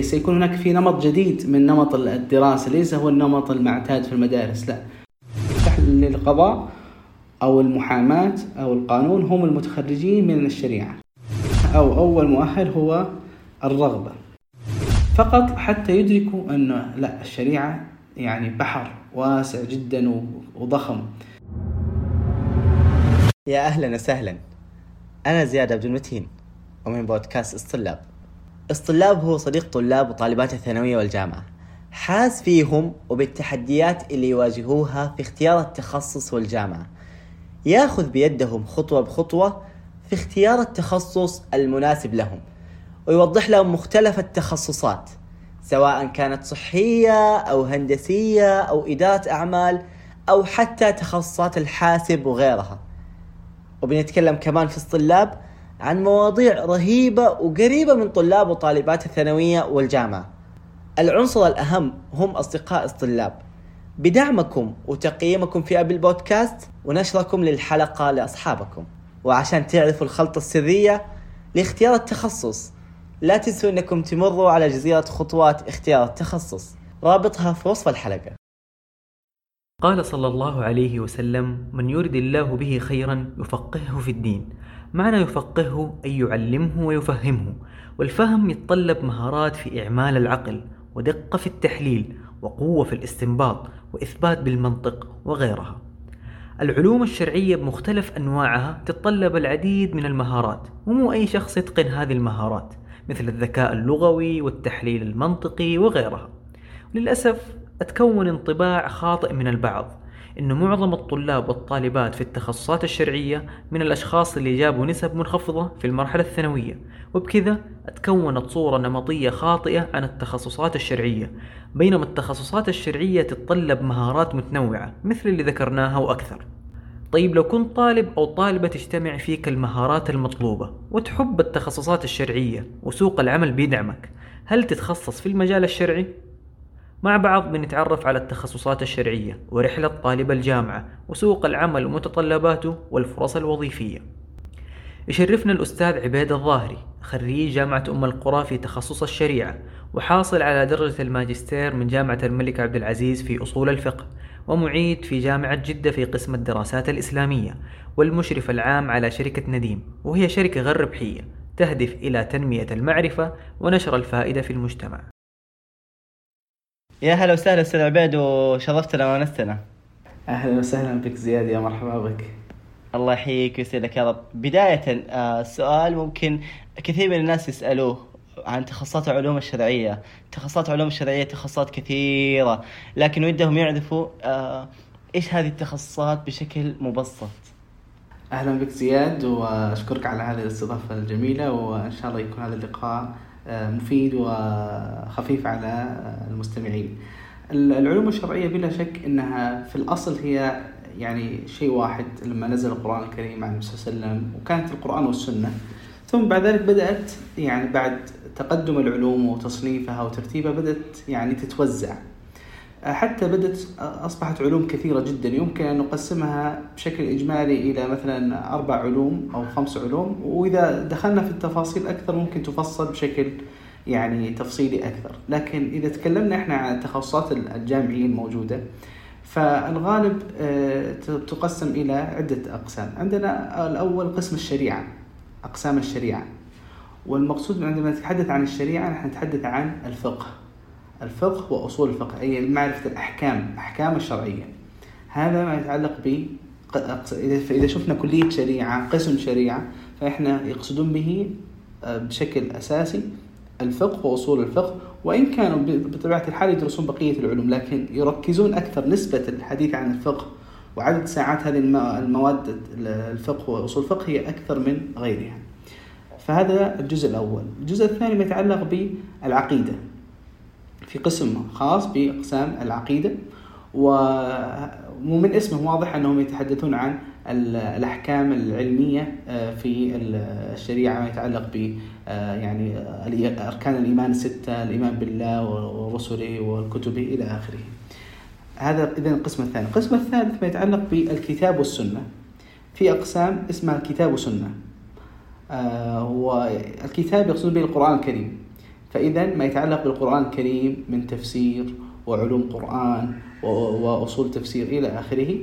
سيكون هناك في نمط جديد من نمط الدراسة ليس هو النمط المعتاد في المدارس لا. للقضاء أو المحاماة أو القانون هم المتخرجين من الشريعة. أو أول مؤهل هو الرغبة. فقط حتى يدركوا أن لا الشريعة يعني بحر واسع جدا وضخم. يا أهلا وسهلا. أنا زياد عبد المتين ومن بودكاست اسطلاب اسطلاب هو صديق طلاب وطالبات الثانوية والجامعة. حاس فيهم وبالتحديات اللي يواجهوها في اختيار التخصص والجامعة. ياخذ بيدهم خطوة بخطوة في اختيار التخصص المناسب لهم ويوضح لهم مختلف التخصصات سواء كانت صحية أو هندسية أو إدارة أعمال أو حتى تخصصات الحاسب وغيرها. وبنتكلم كمان في الطلاب عن مواضيع رهيبة وقريبة من طلاب وطالبات الثانوية والجامعة. العنصر الأهم هم أصدقاء الطلاب. بدعمكم وتقييمكم في أبل بودكاست ونشركم للحلقة لأصحابكم. وعشان تعرفوا الخلطة السرية لاختيار التخصص لا تنسوا أنكم تمروا على جزيرة خطوات اختيار التخصص. رابطها في وصف الحلقة. قال صلى الله عليه وسلم من يرد الله به خيرا يفقهه في الدين. معنى يفقهه أي يعلمه ويفهمه والفهم يتطلب مهارات في إعمال العقل ودقة في التحليل وقوة في الاستنباط وإثبات بالمنطق وغيرها. العلوم الشرعية بمختلف أنواعها تتطلب العديد من المهارات ومو أي شخص يتقن هذه المهارات مثل الذكاء اللغوي والتحليل المنطقي وغيرها. للأسف أتكون انطباع خاطئ من البعض إنه معظم الطلاب والطالبات في التخصصات الشرعية من الأشخاص اللي جابوا نسب منخفضة في المرحلة الثانوية. وبكذا تكونت صورة نمطية خاطئة عن التخصصات الشرعية. بينما التخصصات الشرعية تتطلب مهارات متنوعة مثل اللي ذكرناها وأكثر. طيب لو كنت طالب أو طالبة تجتمع فيك المهارات المطلوبة وتحب التخصصات الشرعية وسوق العمل بيدعمك هل تتخصص في المجال الشرعي؟ مع بعض بنتعرف على التخصصات الشرعية ورحلة طالب الجامعة وسوق العمل ومتطلباته والفرص الوظيفية. يشرفنا الأستاذ عبيد الظاهري خريج جامعة أم القرى في تخصص الشريعة وحاصل على درجة الماجستير من جامعة الملك عبد العزيز في أصول الفقه ومعيد في جامعة جدة في قسم الدراسات الإسلامية والمشرف العام على شركة نديم وهي شركة غير ربحية تهدف إلى تنمية المعرفة ونشر الفائدة في المجتمع. يا هلا وسهلا أستاذ عبيد وشرفتنا ونستنا. أهلا وسهلا بك زياد يا مرحبا بك. الله يحييك ويسعدك يا رب. بداية آه، سؤال ممكن كثير من الناس يسألوه عن تخصصات العلوم الشرعية. تخصصات العلوم الشرعية تخصصات كثيرة لكن ودهم يعرفوا آه، إيش هذه التخصصات بشكل مبسط؟ أهلا بك زياد وأشكرك على هذه الاستضافة الجميلة وإن شاء الله يكون هذا اللقاء مفيد وخفيف على المستمعين. العلوم الشرعية بلا شك أنها في الأصل هي يعني شيء واحد لما نزل القرآن الكريم عن النبي صلى الله عليه وسلم وكانت القرآن والسنة. ثم بعد ذلك بدأت يعني بعد تقدم العلوم وتصنيفها وترتيبها بدأت يعني تتوزع. حتى بدأت أصبحت علوم كثيرة جدا. يمكن أن نقسمها بشكل إجمالي إلى مثلا أربع علوم أو خمس علوم. وإذا دخلنا في التفاصيل أكثر ممكن تفصل بشكل يعني تفصيلي أكثر. لكن إذا تكلمنا إحنا عن التخصصات الجامعية الموجودة فالغالب آه، تقسم إلى عدة أقسام. عندنا الأول قسم الشريعة أقسام الشريعة. والمقصود عندما نتحدث عن الشريعة نحن نتحدث عن الفقه. الفقه وأصول الفقه أي معرفة الأحكام الأحكام الشرعية. هذا ما يتعلق ب إذا شفنا كلية شريعة قسم شريعة فإحنا يقصدون به آه، بشكل أساسي الفقه وأصول الفقه. وإن كانوا بطبيعة الحال يدرسون بقية العلوم لكن يركزون أكثر نسبة الحديث عن الفقه وعدد ساعات هذه المواد الفقه وأصول الفقه هي أكثر من غيرها. فهذا الجزء الأول. الجزء الثاني ما يتعلق بالعقيدة. في قسم خاص بأقسام العقيدة ومن اسمه واضح أنهم يتحدثون عن الأحكام العلمية آه، في الشريعة ما يتعلق ب آه، يعني أركان الإيمان الستة الإيمان بالله ورسله وكتبه إلى آخره. هذا إذا القسم الثاني. القسم الثالث ما يتعلق بالكتاب والسنة. في أقسام اسمها الكتاب والسنة. آه، والكتاب يقصد به القرآن الكريم. فإذا ما يتعلق بالقرآن الكريم من تفسير وعلوم قرآن وأصول تفسير إلى آخره.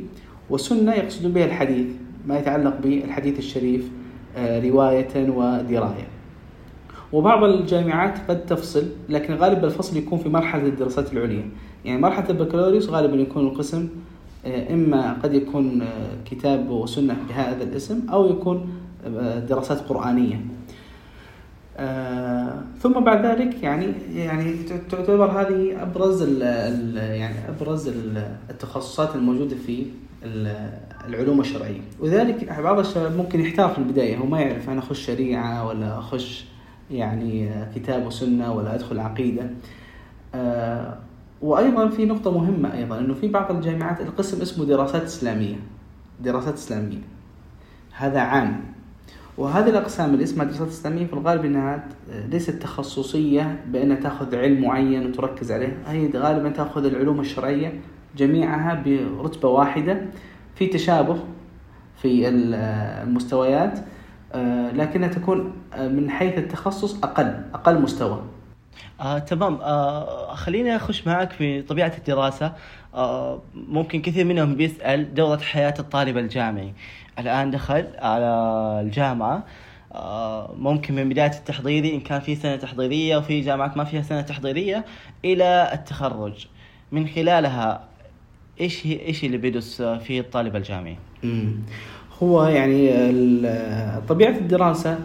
والسنة يقصد بها الحديث ما يتعلق بالحديث الشريف آه، رواية ودراية. وبعض الجامعات قد تفصل لكن غالبا الفصل يكون في مرحلة الدراسات العليا. يعني مرحلة البكالوريوس غالبا يكون القسم آه، إما قد يكون آه، كتاب وسنة بهذا الاسم أو يكون دراسات قرآنية. آه ثم بعد ذلك يعني يعني تعتبر هذه أبرز ال ال يعني أبرز التخصصات الموجودة في العلوم الشرعية. وذلك بعض الشباب ممكن يحتار في البداية. هو ما يعرف أنا أخش شريعة ولا أخش يعني كتاب وسنة ولا أدخل عقيدة. آه وأيضا في نقطة مهمة أيضا إنه في بعض الجامعات القسم اسمه دراسات إسلامية. دراسات إسلامية. هذا عام. وهذه الأقسام اللي اسمها دراسات إسلامية في الغالب أنها ليست تخصصية بأنها تأخذ علم معين وتركز عليه. هي غالبا تأخذ العلوم الشرعية جميعها برتبة واحدة في تشابه في المستويات لكنها تكون من حيث التخصص أقل أقل مستوى. آه، تمام. آه، خليني أخش معك في طبيعة الدراسة. آه، ممكن كثير منهم بيسأل دورة حياة الطالب الجامعي. الآن دخل على الجامعة. آه، ممكن من بداية التحضيري إن كان في سنة تحضيرية وفي جامعات ما فيها سنة تحضيرية إلى التخرج. من خلالها إيش إيش اللي بيدرس فيه الطالب الجامعي؟ هو يعني طبيعة الدراسة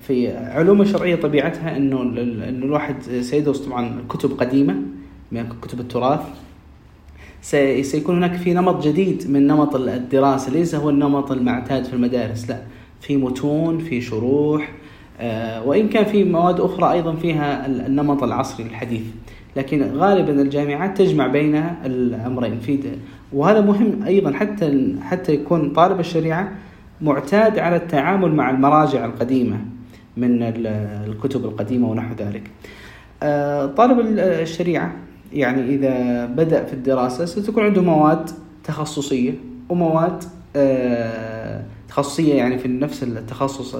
في علوم الشرعية طبيعتها إنه إنه الواحد سيدرس طبعا كتب قديمة من كتب التراث. سيكون هناك في نمط جديد من نمط الدراسة ليس هو النمط المعتاد في المدارس لا. في متون في شروح آه، وإن كان في مواد أخرى أيضا فيها النمط العصري الحديث. لكن غالبا الجامعات تجمع بين الأمرين. في وهذا مهم أيضا حتى حتى يكون طالب الشريعة معتاد على التعامل مع المراجع القديمة من الكتب القديمة ونحو ذلك. آه، طالب الشريعة يعني إذا بدأ في الدراسة ستكون عنده مواد تخصصية ومواد آه، تخصصية يعني في نفس التخصص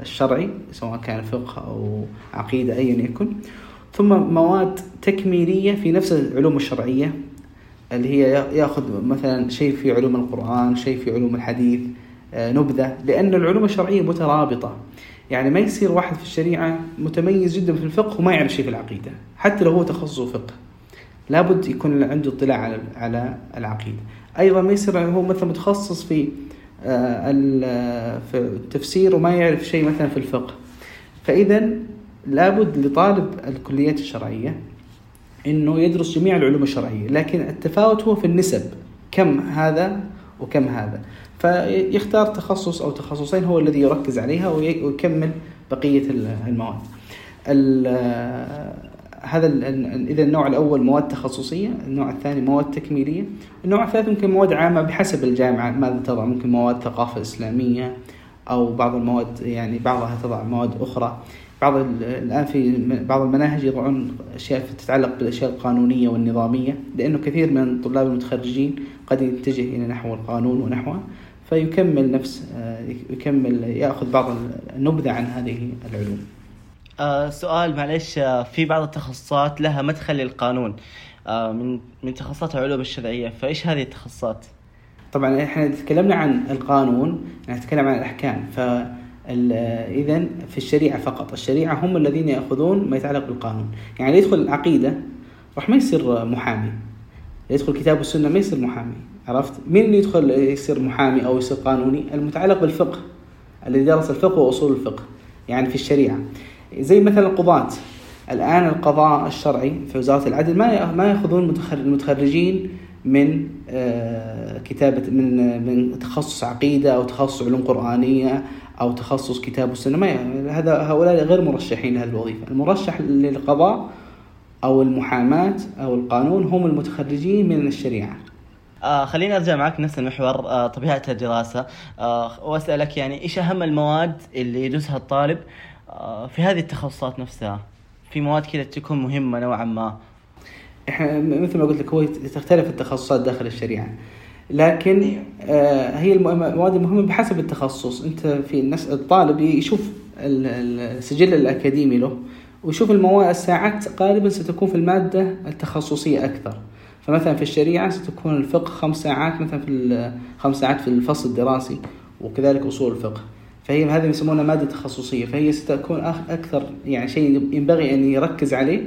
الشرعي سواء كان فقه أو عقيدة أيا يكن. ثم مواد تكميلية في نفس العلوم الشرعية اللي هي يأخذ مثلا شيء في علوم القرآن شيء في علوم الحديث آه، نبذة لأن العلوم الشرعية مترابطة. يعني ما يصير واحد في الشريعة متميز جدا في الفقه وما يعرف شيء في العقيدة حتى لو هو تخصصه فقه. لابد يكون عنده اطلاع على على العقيدة. أيضا ما يصير هو مثلا متخصص في آه، في التفسير وما يعرف شيء مثلا في الفقه. فاذا لابد لطالب الكليات الشرعية إنه يدرس جميع العلوم الشرعية لكن التفاوت هو في النسب كم هذا وكم هذا. فيختار تخصص أو تخصصين هو الذي يركز عليها ويكمل بقية المواد. هذا إذا النوع الأول مواد تخصصية، النوع الثاني مواد تكميلية، النوع الثالث ممكن مواد عامة بحسب الجامعة ماذا تضع؟ ممكن مواد ثقافة إسلامية أو بعض المواد يعني بعضها تضع مواد أخرى، بعض الآن في بعض المناهج يضعون أشياء تتعلق بالأشياء القانونية والنظامية لأنه كثير من الطلاب المتخرجين قد يتجه إلى نحو القانون ونحوه فيكمل نفس آه، يكمل يأخذ بعض النبذه عن هذه العلوم. آه سؤال معلش آه في بعض التخصصات لها مدخل للقانون. آه من من تخصصات العلوم الشرعية فإيش هذه التخصصات؟ طبعا إحنا تكلمنا عن القانون نتكلم عن الأحكام. ف اذا في الشريعة فقط. الشريعة هم الذين يأخذون ما يتعلق بالقانون. يعني يدخل العقيدة راح ما يصير محامي. يدخل كتاب السنة ما يصير محامي عرفت؟ مين اللي يدخل يصير محامي أو يصير قانوني؟ المتعلق بالفقه الذي درس الفقه وأصول الفقه. يعني في الشريعة. زي مثلا القضاة. الآن القضاء الشرعي في وزارة العدل ما ما يأخذون المتخرجين من آه، كتابة من من تخصص عقيدة أو تخصص علوم قرآنية أو تخصص كتاب والسنة. ما هذا هؤلاء غير مرشحين لهذه الوظيفة المرشح للقضاء أو المحاماة أو القانون هم المتخرجين من الشريعة. آه خليني أرجع معك نفس المحور آه طبيعة الدراسة. آه وأسألك يعني إيش أهم المواد اللي يدرسها الطالب آه، في هذه التخصصات نفسها في مواد كذا تكون مهمة نوعا ما. إحنا مثل ما قلت لك هو تختلف التخصصات داخل الشريعة. لكن آه هي المواد المهمه بحسب التخصص. أنت في الناس الطالب يشوف السجل الأكاديمي له ويشوف المواد الساعات غالبا ستكون في المادة التخصصية أكثر. فمثلا في الشريعة ستكون الفقه خمس ساعات مثلا في خمس ساعات في الفصل الدراسي وكذلك أصول الفقه. فهي هذه يسمونها مادة تخصصية. فهي ستكون أكثر يعني شيء ينبغي أن يركز عليه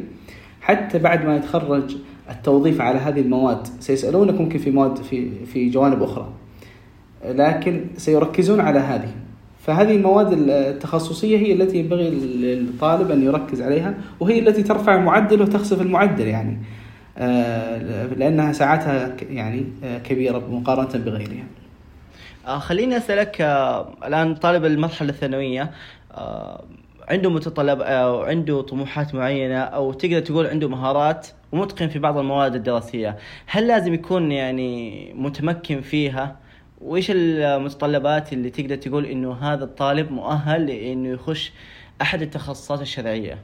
حتى بعد ما يتخرج التوظيف على هذه المواد. سيسألونك ممكن في مواد في في جوانب أخرى. لكن سيركزون على هذه. فهذه المواد التخصصية هي التي ينبغي للطالب أن يركز عليها وهي التي ترفع المعدل وتخسف المعدل يعني. آه، لأنها ساعاتها يعني آه، كبيرة مقارنة بغيرها. خليني أسألك الآن طالب المرحلة الثانوية عنده متطلب أو عنده طموحات معينة أو تقدر تقول عنده مهارات ومتقن في بعض المواد الدراسية هل لازم يكون يعني متمكن فيها؟ وإيش المتطلبات اللي تقدر تقول إنه هذا الطالب مؤهل لإنه يخش أحد التخصصات الشرعية؟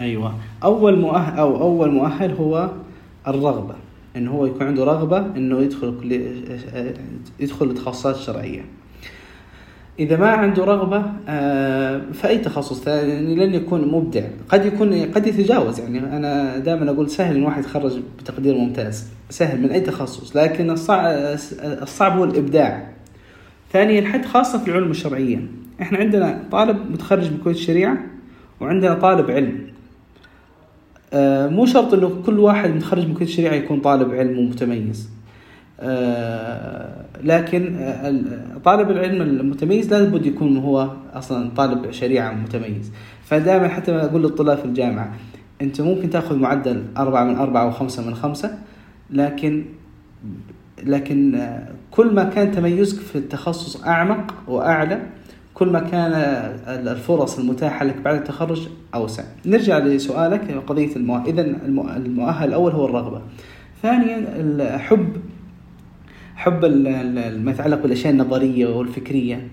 أيوه. أول مؤهل أو أول مؤهل هو الرغبة. انه هو يكون عنده رغبة إنه يدخل يدخل التخصصات الشرعيه إذا ما عنده رغبة آه، في اي تخصص؟ يعني لن يكون مبدع. قد يكون قد يتجاوز. يعني أنا دائما أقول سهل إن واحد يتخرج بتقدير ممتاز. سهل من أي تخصص. لكن الصعب الصعب هو الإبداع. ثانيا حتى خاصة في العلوم الشرعية. إحنا عندنا طالب متخرج من كليه الشريعه وعندنا طالب علم. آه، مو شرط إنه كل واحد متخرج من كليه الشريعة يكون طالب علم ومتميز. آه، لكن طالب العلم المتميز لابد يكون هو أصلا طالب شريعة متميز. فدائما حتى أقول للطلاب في الجامعة أنت ممكن تأخذ معدل أربعة من أربعة وخمسة من خمسة لكن لكن آه، كل ما كان تميزك في التخصص أعمق وأعلى كل ما كان الفرص المتاحة لك بعد التخرج أوسع. نرجع لسؤالك قضية المؤهل إذا المؤهل الأول هو الرغبة. ثانيا الحب حب ما يتعلق بالأشياء النظرية والفكرية.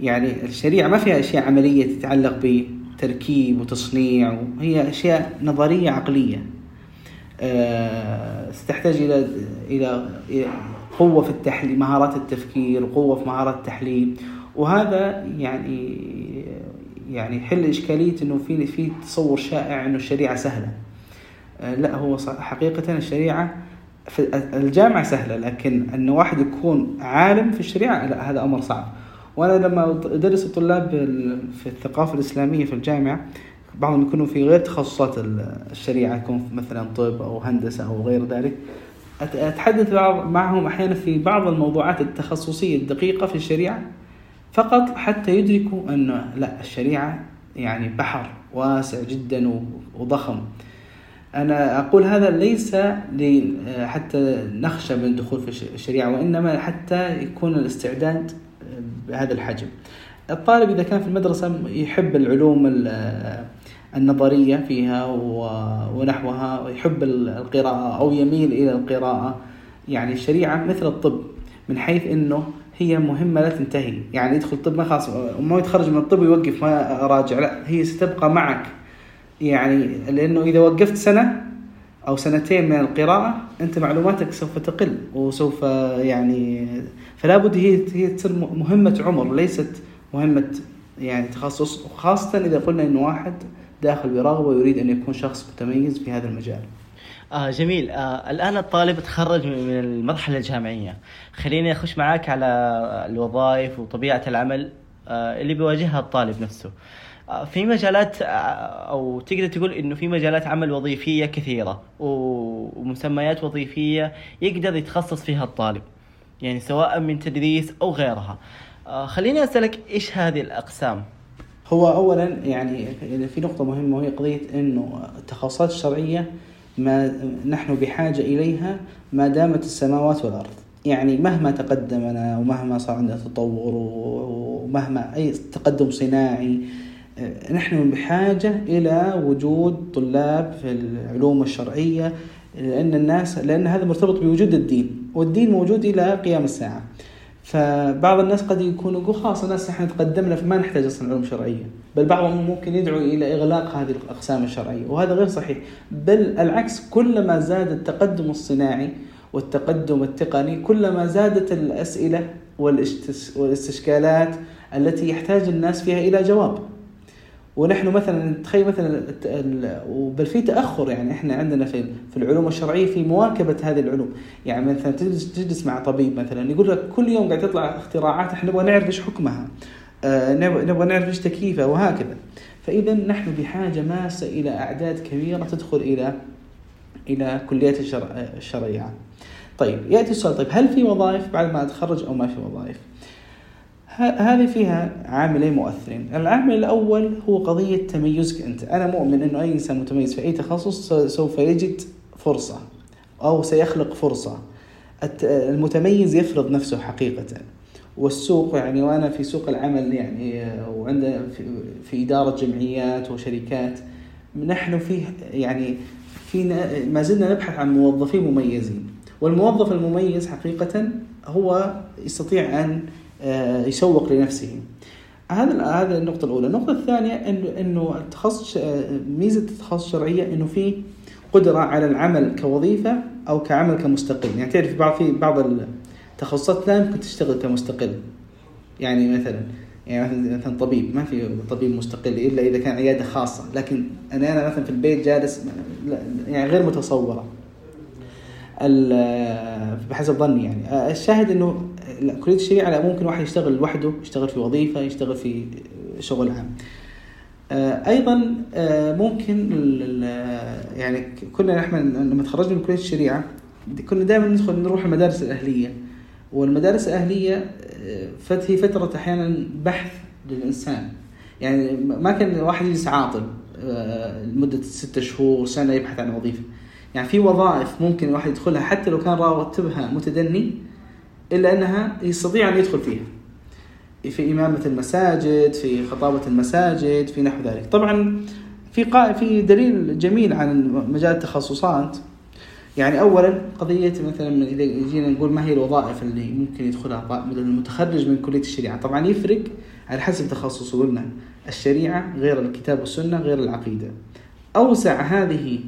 يعني الشريعة ما فيها أشياء عملية تتعلق بتركيب وتصنيع هي أشياء نظرية عقلية. تحتاج إلى إلى قوة في التحليل مهارات التفكير وقوه في مهارات التحليل. وهذا يعني يعني يحل إشكالية إنه في في تصور شائع إنه الشريعة سهلة. لا هو حقيقة الشريعة في الجامعة سهلة لكن أن واحد يكون عالم في الشريعة لا هذا أمر صعب. وأنا لما أدرس الطلاب في الثقافة الإسلامية في الجامعة بعضهم يكونوا في غير تخصصات الشريعة يكون مثلا طب أو هندسة أو غير ذلك. أتحدث معهم أحيانا في بعض الموضوعات التخصصية الدقيقة في الشريعة فقط حتى يدركوا أن لا الشريعة يعني بحر واسع جدا وضخم. أنا أقول هذا ليس حتى نخشى من الدخول في الشريعة وإنما حتى يكون الاستعداد بهذا الحجم. الطالب إذا كان في المدرسة يحب العلوم النظرية فيها ونحوها ويحب القراءة أو يميل إلى القراءة. يعني الشريعة مثل الطب من حيث أنه هي مهمة لا تنتهي. يعني يدخل الطب ما خلاص ما يتخرج من الطب ويوقف ما راجع. لا هي ستبقى معك. يعني لأنه إذا وقفت سنة أو سنتين من القراءة أنت معلوماتك سوف تقل وسوف يعني فلا بد هي هي تصير مهمة عمر ليست مهمة يعني تخصص. وخاصة إذا قلنا انه واحد داخل برغبه ويريد أن يكون شخص متميز في هذا المجال. آه جميل. آه الآن الطالب تخرج من المرحلة الجامعية. خليني أخش معاك على الوظائف وطبيعة العمل آه اللي بيواجهها الطالب نفسه. في مجالات أو تقدر تقول إنه في مجالات عمل وظيفية كثيرة ومسميات وظيفية يقدر يتخصص فيها الطالب يعني سواء من تدريس أو غيرها. خليني أسألك إيش هذه الأقسام؟ هو اولا يعني في نقطة مهمة وهي قضية إنه التخصصات الشرعية ما نحن بحاجة إليها ما دامت السماوات والأرض. يعني مهما تقدمنا ومهما صار عندنا تطور ومهما أي تقدم صناعي نحن بحاجة إلى وجود طلاب في العلوم الشرعية لأن الناس لأن هذا مرتبط بوجود الدين والدين موجود إلى قيام الساعة. فبعض الناس قد يكون يقول خلاص الناس إحنا تقدمنا فما نحتاج أصلا علوم شرعية، بل بعضهم ممكن يدعو إلى إغلاق هذه الأقسام الشرعية، وهذا غير صحيح، بل العكس كلما زاد التقدم الصناعي والتقدم التقني كلما زادت الأسئلة والاستشكالات التي يحتاج الناس فيها إلى جواب. ونحن مثلا تخيل مثلا وبل في تأخر يعني إحنا عندنا في في العلوم الشرعية في مواكبة هذه العلوم. يعني مثلا تجلس تجلس مع طبيب مثلا يقول لك كل يوم قاعد تطلع اختراعات إحنا نبغى نعرف إيش حكمها. آه، نبغى نعرف إيش تكييفها وهكذا. فاذا نحن بحاجة ماسة إلى أعداد كبيرة تدخل إلى إلى كليات الشرع الشرعية. طيب يأتي السؤال طيب هل في وظائف بعد ما أتخرج أو ما في وظائف؟ هذه فيها عاملين مؤثرين، العامل الأول هو قضية تميزك أنت، أنا مؤمن إنه أي إنسان متميز في أي تخصص سوف يجد فرصة أو سيخلق. الت- المتميز يفرض نفسه حقيقة. والسوق يعني وأنا في سوق العمل يعني وعندنا في, إدارة جمعيات وشركات نحن فيه يعني في ما زلنا نبحث عن موظفين مميزين والموظف المميز حقيقة هو يستطيع أن يسوق لنفسه. هذا هذا النقطة الأولى، النقطة الثانية إنه إنه التخصص آه، ميزة التخصص الشرعية إنه في قدرة على العمل كوظيفة أو كعمل كمستقل، يعني تعرف بعض في بعض التخصصات لا يمكن تشتغل كمستقل. يعني مثلا يعني مثلا طبيب. ما في طبيب مستقل إلا إذا كان عيادة خاصة. لكن أنا أنا مثلا في البيت جالس يعني غير متصورة. ال- بحسب ظني يعني. الشاهد إنه لا، كلية الشريعة لا ممكن واحد يشتغل لوحده يشتغل في وظيفة يشتغل في شغل عام. آه، أيضا آه، ممكن ال- يعني كنا نحن لما تخرجنا من كلية الشريعة كنا دائما ندخل نروح المدارس الأهلية. والمدارس الأهلية آه، هي فترة أحيانا بحث للإنسان. يعني ما كان واحد يجلس عاطل آه، لمدة ستة شهور سنة يبحث عن وظيفة. يعني في وظائف ممكن الواحد يدخلها حتى لو كان راتبها متدني إلا أنها يستطيع أن يدخل فيها. في إمامة المساجد في خطابة المساجد في نحو ذلك. طبعا في قا... في دليل جميل عن مجال التخصصات. يعني اولا قضية مثلا إذا جينا نقول ما هي الوظائف اللي ممكن يدخلها المتخرج من كلية الشريعة. طبعا يفرق على حسب تخصصه. قلنا الشريعة غير الكتاب والسنة غير العقيدة. أوسع هذه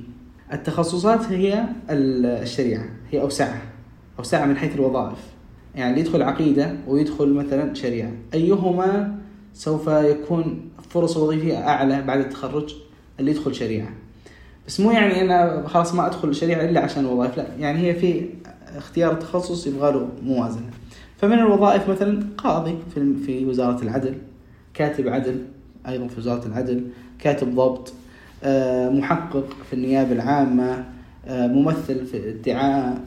التخصصات هي الشريعة. هي أوسعها. أوسعها من حيث الوظائف. يعني يدخل عقيدة ويدخل مثلا شريعة. أيهما سوف يكون فرص وظيفية أعلى بعد التخرج اللي يدخل شريعة؟ بس مو يعني أنا خلاص ما أدخل الشريعه إلا عشان الوظائف لا. يعني هي في اختيار التخصص يبغى له موازنة. فمن الوظائف مثلا قاضي في في وزارة العدل كاتب عدل أيضا في وزارة العدل كاتب ضبط آه، محقق في النيابة العامة آه، ممثل في الدعاء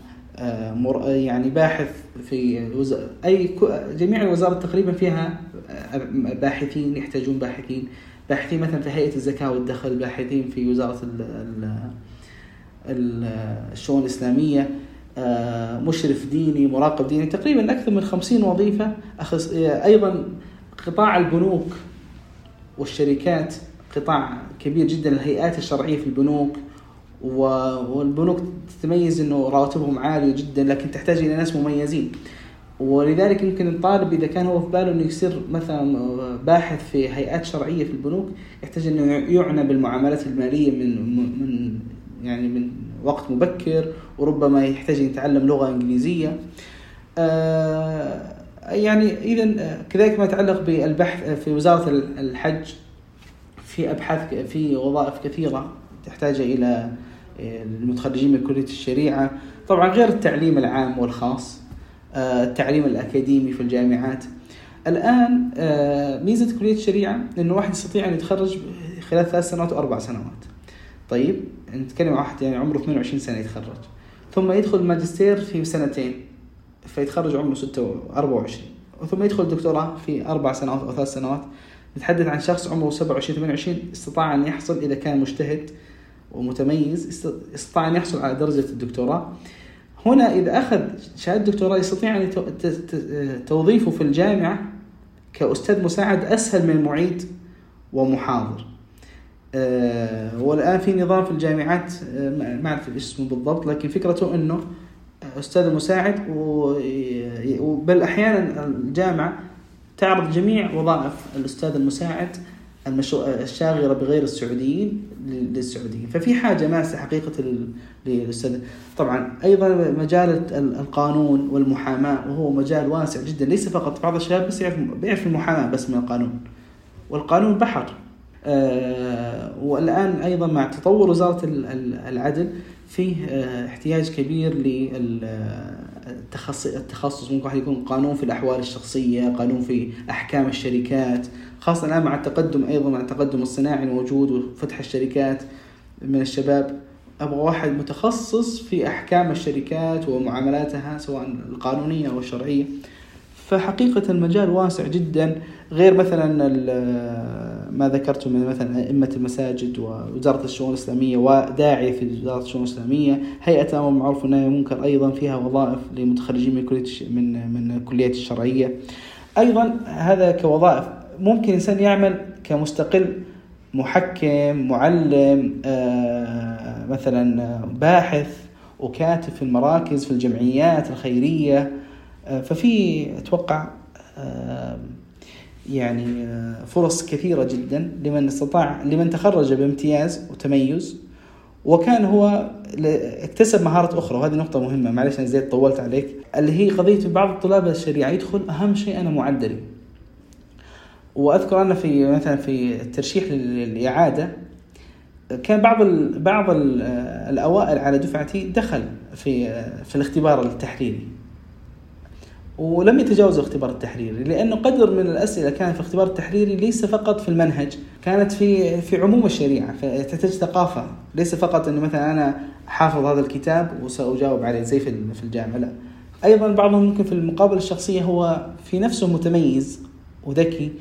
يعني باحث في الوز... أي جميع الوزارات تقريبا فيها آه، باحثين يحتاجون باحثين. باحثين مثلا في هيئة الزكاة والدخل باحثين في وزارة ال... ال... ال- الشؤون الإسلامية آه، مشرف ديني مراقب ديني. تقريبا أكثر من خمسين وظيفة. أخص... أيضا قطاع البنوك والشركات قطاع كبير جدا الهيئات الشرعية في البنوك. والبنوك تتميز إنه رواتبهم عالية جدا لكن تحتاج إلى ناس مميزين. ولذلك يمكن الطالب إذا كان هو في باله إنه يصير مثلا باحث في هيئات شرعية في البنوك يحتاج إنه يعنى بالمعاملات المالية من من يعني من وقت مبكر وربما يحتاج إن يتعلم لغة إنجليزية. آه، يعني اذا كذلك ما يتعلق بالبحث في وزارة الحج في أبحاث في وظائف كثيرة تحتاج إلى المتخرجين من كلية الشريعة. طبعا غير التعليم العام والخاص آه، التعليم الأكاديمي في الجامعات. الآن آه، ميزة كلية الشريعة إنه واحد يستطيع أن يتخرج خلال ثلاث سنوات واربع سنوات. طيب نتكلم عن واحد يعني عمره 22 سنة يتخرج. ثم يدخل ماجستير في سنتين فيتخرج عمره 6 24 ثم يدخل دكتوراه في أربع سنوات أو ثلاث سنوات. نتحدث عن شخص عمره 27 28 استطاع أن يحصل إذا كان مجتهد ومتميز است- استطاع أن يحصل على درجة الدكتوراه. هنا إذا أخذ شهادة دكتوراه يستطيع ت- توظيفه في الجامعة كأستاذ مساعد أسهل من معيد ومحاضر. آه، والآن في نظام في الجامعات آه، ما إيش اسمه بالضبط لكن فكرته إنه أستاذ مساعد وبل أحيانا الجامعة تعرض جميع وظائف الأستاذ المساعد الشاغرة بغير السعوديين للسعوديين. ففي حاجة ماسه حقيقة لل- للأستاذ. طبعا أيضا مجال ال- القانون والمحاماة وهو مجال واسع جدا. ليس فقط بعض الشباب بس يعرف المحاماة بس من القانون. والقانون بحر. آه، والآن أيضا مع تطور وزارة العدل فيه احتياج كبير للتخصص ممكن واحد يكون قانون في الأحوال الشخصية قانون في أحكام الشركات خاصة الآن مع التقدم أيضا مع التقدم الصناعي الموجود وفتح الشركات من الشباب أبغى واحد متخصص في أحكام الشركات ومعاملاتها سواء القانونية أو الشرعية. فحقيقة المجال واسع جدا غير مثلا ما ذكرته من مثلا أئمة المساجد ووزارة الشؤون الإسلامية وداعية في وزارة الشؤون الإسلامية هيئة أمر معروف والنهي عن المنكر أيضا فيها وظائف لمتخرجين من كلية من من الكليات الشرعية. أيضا هذا كوظائف ممكن إنسان يعمل كمستقل محكم معلم آه، مثلا باحث وكاتب في المراكز في الجمعيات الخيرية. آه، ففي أتوقع آه، يعني فرص كثيرة جدا لمن استطاع لمن تخرج بامتياز وتميز. وكان هو اكتسب مهارات أخرى وهذه نقطة مهمة معلش أنا زيد طولت عليك اللي هي قضية بعض الطلاب الشريعة يدخل أهم شيء أنا معدلي. وأذكر أنا في مثلا في الترشيح للإعادة كان بعض ال بعض ال الأوائل على دفعتي دخل في في الاختبار التحريري. ولم يتجاوز الاختبار التحريري لأنه قدر من الأسئلة كانت في الاختبار التحريري ليس فقط في المنهج كانت في في عموم الشريعة فتحتاج ثقافة. ليس فقط إنه مثلا أنا حافظ هذا الكتاب وسأجاوب عليه زي في في الجامعة لا. أيضا بعضهم ممكن في المقابله الشخصية هو في نفسه متميز وذكي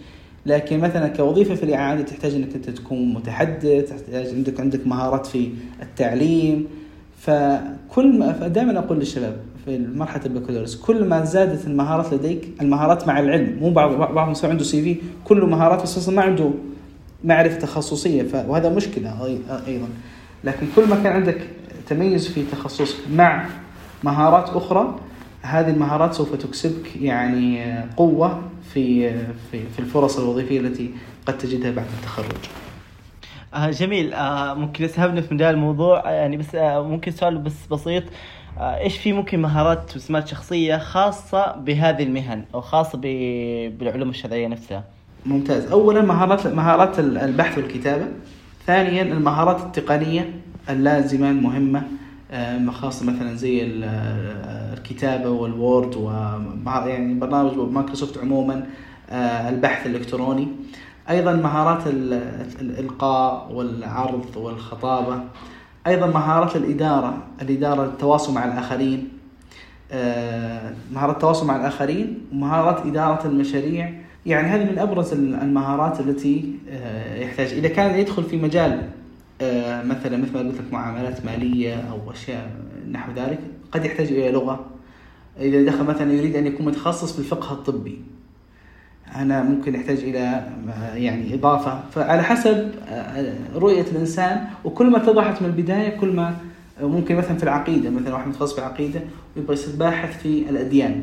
لكن مثلا كوظيفة في الاعاده تحتاج إنك أنت تكون متحدث تحتاج عندك عندك مهارات في التعليم. فكل ما دائما أقول للشباب في مرحله البكالوريوس كل ما زادت المهارات لديك المهارات مع العلم مو بعض بعضهم يصير عنده سي في كله مهارات بس ما عنده معرفة تخصصية وهذا مشكلة أيضا. لكن كل ما كان عندك تميز في تخصصك مع مهارات أخرى هذه المهارات سوف تكسبك يعني قوة في في في الفرص الوظيفية التي قد تجدها بعد التخرج. آه جميل. آه ممكن يسحبنا في مجال الموضوع. يعني بس آه ممكن سؤال بس بسيط. آه إيش في ممكن مهارات وسمات شخصية خاصة بهذه المهن أو خاصة بالعلوم الشرعية نفسها؟ ممتاز، اولا مهارات مهارات البحث والكتابة، ثانيا المهارات التقنية اللازمة المهمة. آه، خاصة مثلا زي آه، الكتابة والوورد و يعني برنامج مايكروسوفت عموما آه، البحث الإلكتروني. أيضا مهارات الإلقاء والعرض والخطابة. أيضا مهارات الإدارة الإدارة التواصل مع الآخرين. مهارات التواصل مع الآخرين ومهارات إدارة المشاريع. يعني هذه من أبرز المهارات التي يحتاج. إذا كان يدخل في مجال مثلا مثل ما قلت لك معاملات مالية أو أشياء نحو ذلك قد يحتاج إلى لغة. إذا دخل مثلا يريد أن يكون متخصص بالفقه الطبي أنا ممكن يحتاج إلى آه، يعني إضافة. فعلى حسب آه، رؤية الإنسان وكل ما اتضحت من البداية كل ما ممكن مثلا في العقيدة مثلا واحد متخصص في العقيدة ويبغى يصير باحث في الأديان.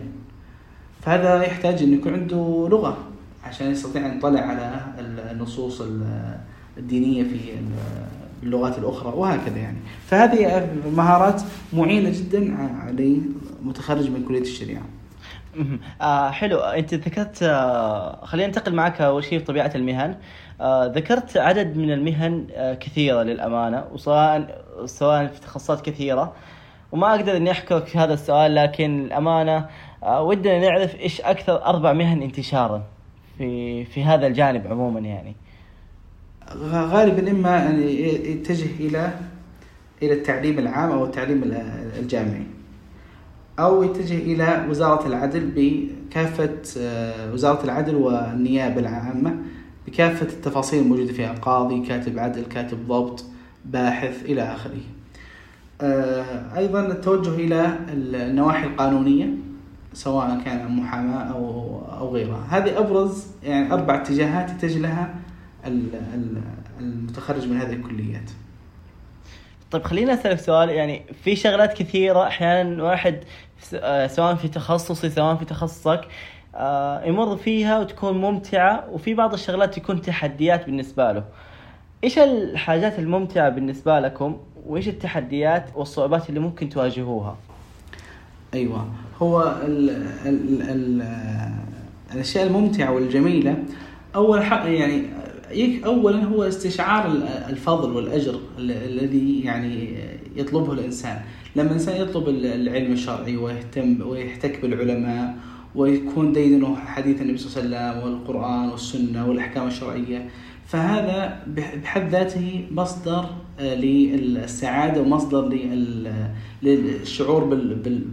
فهذا يحتاج انه يكون عنده لغة عشان يستطيع أن يطلع على النصوص الدينية في اللغات الأخرى وهكذا يعني. فهذه مهارات معينة جدا علي متخرج من كلية الشريعة. آه حلو. أنت ذكرت آه خلينا ننتقل معك أول شيء في طبيعه المهن. آه ذكرت عدد من المهن آه كثيرة للأمانة وسواء سواء في تخصصات كثيرة. وما أقدر إني احكي هذا السؤال لكن الأمانة آه ودنا نعرف إيش أكثر أربع مهن انتشارا في في هذا الجانب عموما يعني. غالبا إما أن يتجه إلى إلى التعليم العام أو التعليم الجامعي. أو يتجه إلى وزارة العدل بكافة آه، وزارة العدل والنيابة العامة بكافة التفاصيل الموجودة فيها. قاضي كاتب عدل كاتب ضبط باحث إلى آخره. آه، أيضا التوجه إلى النواحي القانونية سواء كان محاماة أو أو غيرها. هذه أبرز يعني أربع اتجاهات يتجه لها المتخرج من هذه الكليات. طيب خليني أسألك سؤال يعني في شغلات كثيرة أحيانا واحد آه، سواء في تخصصي سواء في تخصصك آه، يمر فيها وتكون ممتعة وفي بعض الشغلات تكون تحديات بالنسبة له. إيش الحاجات الممتعة بالنسبة لكم؟ وإيش التحديات والصعوبات اللي ممكن تواجهوها؟ أيوه. هو ال ال ال الأشياء الممتعة والجميلة أول حق يعني اولا هو استشعار الفضل والأجر الذي يعني يطلبه الإنسان. لما الإنسان يطلب العلم الشرعي ويهتم ويحتك بالعلماء ويكون ديدنه حديث النبي صلى الله عليه وسلم والقرآن والسنة والأحكام الشرعية فهذا بحد ذاته مصدر آه، للسعادة ومصدر للشعور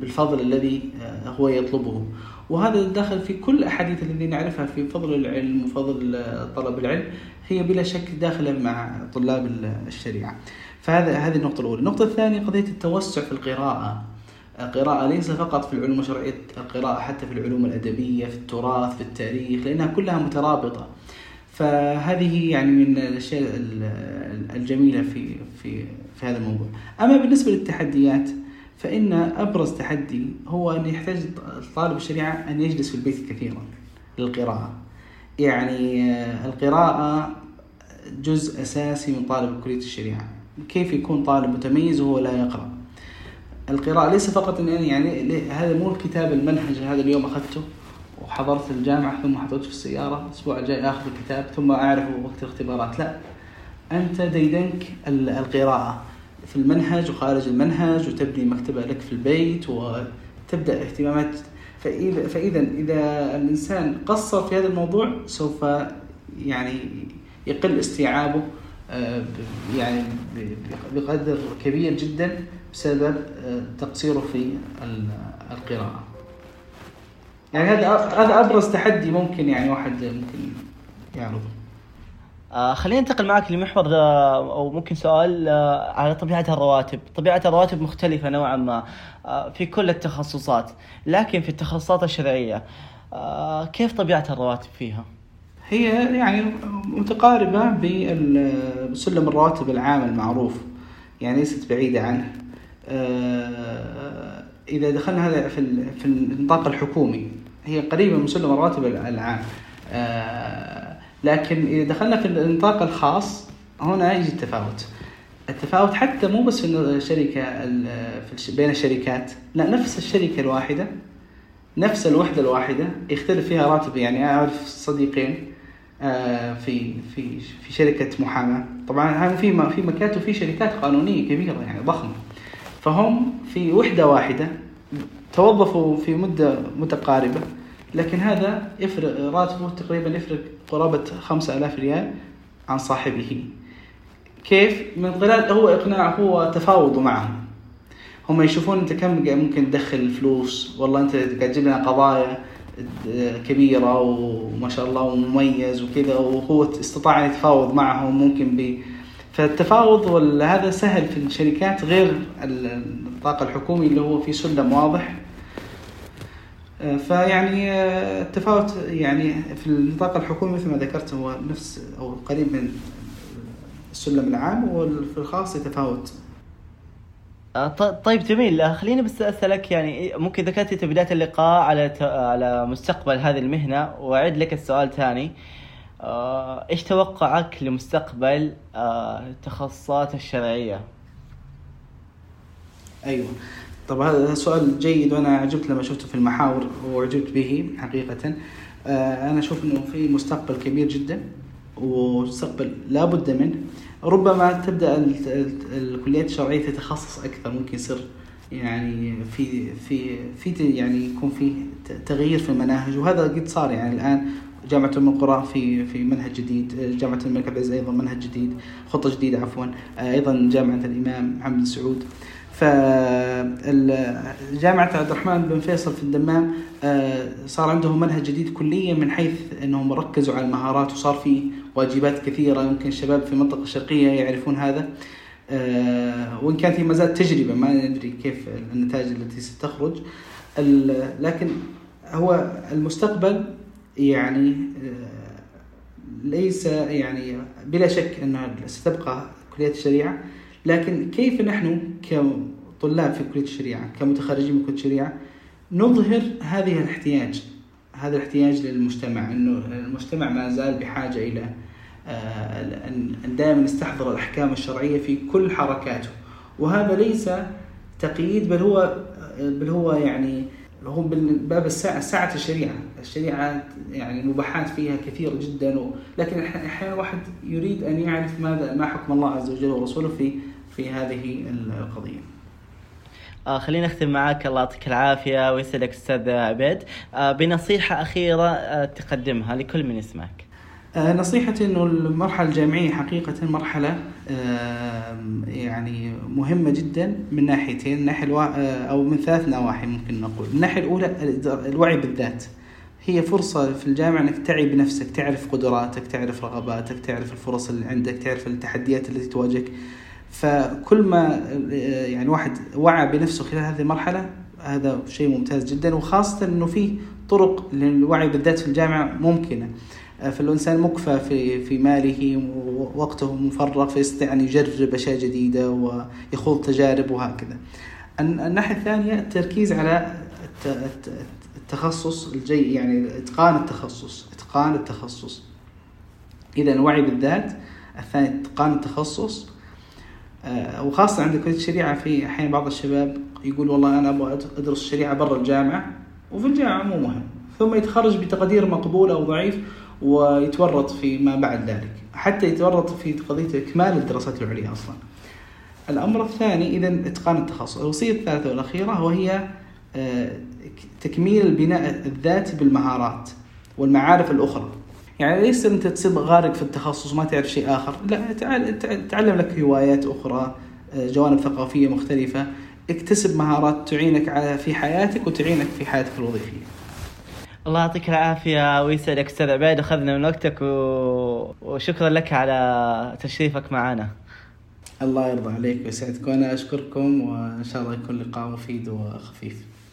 بالفضل الذي آه، هو يطلبه. وهذا داخل في كل الاحاديث التي نعرفها في فضل العلم وفضل طلب العلم هي بلا شك داخلة مع طلاب الشريعة. فهذا هذه النقطة الأولى، النقطة الثانية قضية التوسع في القراءة. القراءة ليس فقط في العلوم الشرعية، القراءة حتى في العلوم الأدبية، في التراث، في التاريخ، لأنها كلها مترابطة. فهذه يعني من الأشياء الجميلة في في في هذا الموضوع. أما بالنسبة للتحديات فإن أبرز تحدي هو أن يحتاج طالب الشريعة أن يجلس في البيت كثيرا للقراءة. يعني آه، القراءة جزء أساسي من طالب كلية الشريعة. كيف يكون طالب متميز وهو لا يقرأ؟ القراءة ليس فقط أن يعني هذا مو الكتاب المنهج هذا اليوم أخذته وحضرت الجامعة ثم حضرت في السيارة الأسبوع الجاي آخذ الكتاب ثم أعرف وقت الاختبارات. لا أنت ديدنك القراءة. في المنهج وخارج المنهج وتبني مكتبة لك في البيت وتبدأ اهتمامات. فإذا, فإذا إذا الإنسان قصر في هذا الموضوع سوف يعني يقل استيعابه آه، يعني بقدر كبير جدا بسبب آه، تقصيره في القراءة. يعني هذا هذا أبرز تحدي ممكن يعني واحد ممكن يعرضه. آه خلينا ننتقل معك لمحور آه أو ممكن سؤال آه على طبيعة الرواتب، طبيعة الرواتب مختلفة نوعا ما آه في كل التخصصات، لكن في التخصصات الشرعية آه كيف طبيعة الرواتب فيها؟ هي يعني متقاربة بسلم الرواتب العام المعروف يعني ليست بعيدة عنه. آه إذا دخلنا هذا في في النطاق الحكومي هي قريبة من سلم الرواتب العام. آه لكن إذا دخلنا في النطاق الخاص هنا يجي التفاوت. التفاوت حتى مو بس في الشركة في بين الشركات لا نفس الشركة الواحدة نفس الوحدة الواحدة يختلف فيها راتب. يعني أعرف صديقين آه، في في في شركة محاماة. طبعا في في مكاتب في شركات قانونية كبيرة يعني ضخمة. فهم في وحدة واحدة توظفوا في مدة متقاربة. لكن هذا يفرق راتبه تقريبا يفرق قرابة خمسة آلاف ريال عن صاحبه. كيف؟ من خلال هو إقناع هو تفاوضه معهم. هم يشوفون أنت كم ممكن تدخل فلوس. والله أنت قاعد تجيب لنا قضايا كبيرة وما شاء الله ومميز وكذا وهو استطاع أن يتفاوض معهم ممكن ب فالتفاوض هذا سهل في الشركات غير الطاقة الحكومي اللي هو في سلم واضح. فيعني آه، التفاوت يعني في النطاق الحكومي مثل ما ذكرت هو نفس أو قريب من السلم العام وفي الخاص يتفاوت آه، طيب جميل. آه، خليني بس اسالك يعني ممكن ذكرت في بداية اللقاء على على مستقبل هذه المهنة واعد لك السؤال ثاني. إيش توقعك لمستقبل التخصصات الشرعية؟ أيوه. طب هذا سؤال جيد وأنا عجبت لما شفته في المحاور وعجبت به حقيقة. آه، أنا أشوف إنه في مستقبل كبير جدا ومستقبل لابد منه. ربما تبدأ الكليات الشرعية تتخصص أكثر ممكن يصير يعني في في في يعني يكون في تغيير في المناهج. وهذا قد صار يعني الآن. جامعة أم القرى في في منهج جديد، جامعة الملك عبد العزيز أيضا منهج جديد، خطة جديدة عفوا، آه، أيضا جامعة الإمام محمد سعود، فجامعة عبد الرحمن بن فيصل في الدمام آه، صار عندهم منهج جديد كليا من حيث إنهم ركزوا على المهارات وصار في واجبات كثيرة يمكن الشباب في المنطقة الشرقية يعرفون هذا. آه، وإن كانت هي ما زالت تجربة ما ندري كيف النتائج التي ستخرج. لكن هو المستقبل يعني آه، ليس يعني بلا شك أنها ستبقى كلية الشريعة. لكن كيف نحن كطلاب في كلية الشريعة كمتخرجين من كلية الشريعة نظهر هذه الاحتياج هذا الاحتياج للمجتمع إنه المجتمع ما زال بحاجة إلى آه، أن دائما نستحضر الأحكام الشرعية في كل حركاته وهذا ليس تقييد بل هو بل هو يعني هو باب الساعة ساعة الشريعة، الشريعة يعني المباحات فيها كثيرة جدا و... لكن أح- أحيانا واحد يريد أن يعرف ماذا ما حكم الله عز وجل ورسوله في في هذه القضية. آه خلينا نختم معاك الله يعطيك العافية ويسعدك أستاذ عبيد آه بنصيحة أخيرة آه تقدمها لكل من يسمعك آه، نصيحتي إنه المرحلة الجامعية حقيقة مرحلة آم، يعني مهمة جدا من ناحيتين، الناحيه الوا... آه، أو من ثلاث نواحي ممكن نقول، الناحيه الأولى الوعي بالذات. هي فرصة في الجامعة إنك تعي بنفسك، تعرف قدراتك، تعرف رغباتك، تعرف الفرص اللي عندك، تعرف التحديات التي تواجهك. فكل ما آه، يعني واحد وعى بنفسه خلال هذه المرحلة هذا شيء ممتاز جدا وخاصة إنه في طرق للوعي بالذات في الجامعة ممكنة. فالإنسان مكفى في في ماله ووقته مفرغ فيستطيع أن يجرب أشياء جديدة ويخوض تجارب وهكذا. الن- الناحية الثانية التركيز على الت- الت- التخصص الجي يعني إتقان التخصص إتقان التخصص. إذا الوعي بالذات الثاني إتقان التخصص آه، وخاصة عند كلية الشريعة في أحيانا بعض الشباب يقول والله أنا أبغى أدرس الشريعة برا الجامعة وفي الجامعة مو مهم. ثم يتخرج بتقدير مقبول أو ضعيف ويتورط فيما بعد ذلك حتى يتورط في قضية إكمال الدراسات العليا أصلا. الأمر الثاني إذا إتقان التخصص. الوصية الثالثة والأخيرة وهي آه، تكميل البناء الذاتي بالمهارات والمعارف الأخرى. يعني ليس أنت تصير غارق في التخصص وما تعرف شيء آخر. لا تعلم لك هوايات أخرى آه، جوانب ثقافية مختلفة. اكتسب مهارات تعينك على في حياتك وتعينك في حياتك الوظيفية. الله يعطيك العافية ويسعدك أستاذ عبيد أخذنا من وقتك و... وشكرا لك على تشريفك معنا. الله يرضى عليك ويسعدك وأنا أشكركم وإن شاء الله يكون لقاء مفيد وخفيف.